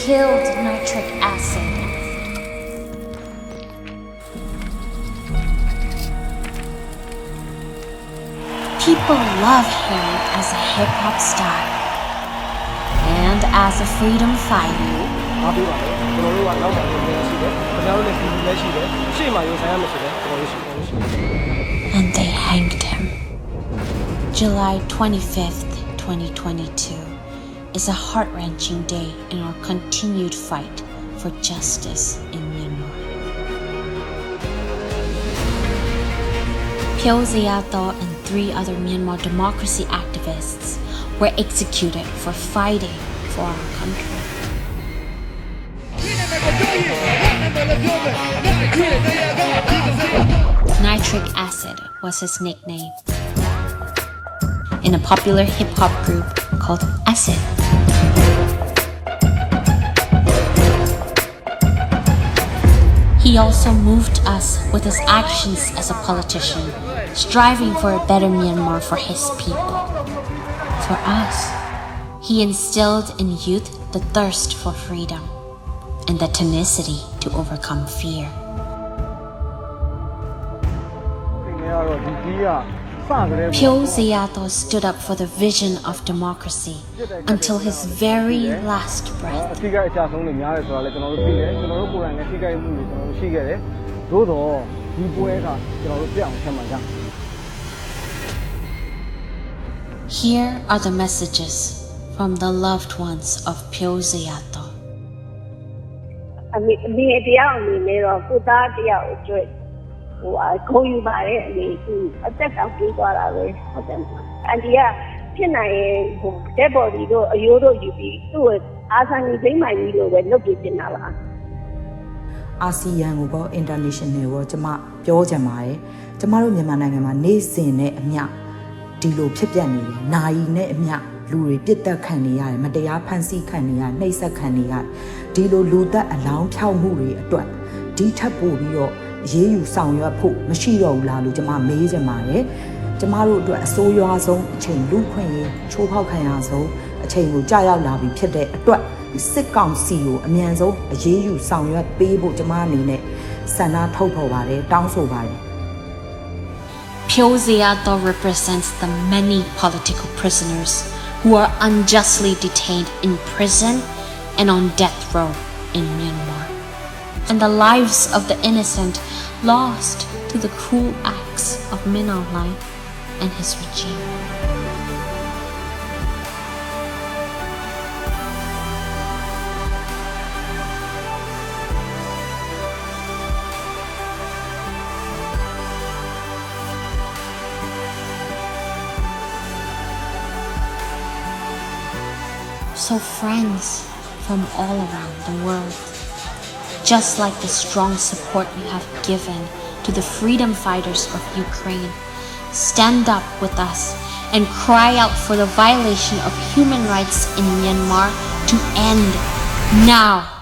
killed nitric acid. People love him as a hip hop star and as a freedom fighter. အားပေးပါလေကျွန်တော်တို့ကနောက်ပိုင်းလည်းရှိတယ်ခင်ဗျားတို့လည်းဒီလည်းရှိတယ်ရှေ့မှာရုံဆိုင်ရမယ်ဆိုလည်းကျွန်တော်တို့ရှိတယ်ရှိတယ် and they hanged him. July 25th, 2022 is a heart wrenching day in our continued fight for justice in Myanmar. Phyo Zeya Thaw and three other Myanmar democracy activists were executed for fighting for our country. Nitric Acid was his nickname in a popular hip hop group called Acid. He also moved us with his actions as a politician, striving for a better Myanmar for his people. For us, he instilled in youth the thirst for freedom and the tenacity to overcome fear. Piozzi Yato stood up for the vision of democracy until his very last breath. Here are the messages from the loved ones of Phyo Zeya Thaw. ဟိုအခုံးယူပါတယ်အမေသူအသက်တောင်ပြေးသွားတာပဲဟုတ်တယ်အန်ဒီကဖြစ်နိုင်ရင်ဟို dead body တို့အယိုးတို့ယူပြီးသူ့ကိုအာဆန်ကြီးဒိမ့်မိုင်ကြီးလိုပဲလုပ်ပြတင်တာပါအာဆီယံကိုပေါ့ international ကိုကျမပြောချင်ပါတယ်ကျမတို့မြန်မာနိုင်ငံမှာနေစဉ်နဲ့အမျှဒီလိုဖြစ်ပျက်နေတယ်။နာယီနဲ့အမျှလူတွေပြစ်တက်ခံနေရတယ်မတရားဖန်ဆီးခံနေရတယ်နှိပ်စက်ခံနေရတယ်ဒီလိုလူသက်အလောင်းဖြောက်မှုတွေအတွက်ဒီထပ်ပို့ပြီးတော့အ ရေးယူဆောင်ရွက်ဖို့မရှိတော့ဘူးလားလို့ကျမမေးချင်ပါတယ်။ကျမတို့အတွက်အစိုးရွားဆုံးအချိန်လူခွင့်ရေးချိုးဖောက်ခံရဆုံးအချိန်ကိုကြာရောက်လာပြီဖြစ်တဲ့အတွက်စစ်ကောင်စီကိုအမြန်ဆုံးအရေးယူဆောင်ရွက်ပေးဖို့ကျမအနေနဲ့ဆန္ဒထုတ်ဖော်ပါတယ်တောင်းဆိုပါတယ် Pyo Zayato represents the many political prisoners who are unjustly detained in prison and on death row in Myanmar, and the lives of the innocent lost to the cruel acts of Min Aung and his regime. So, friends from all around the world, just like the strong support you have given to the freedom fighters of Ukraine, stand up with us and cry out for the violation of human rights in Myanmar to end now.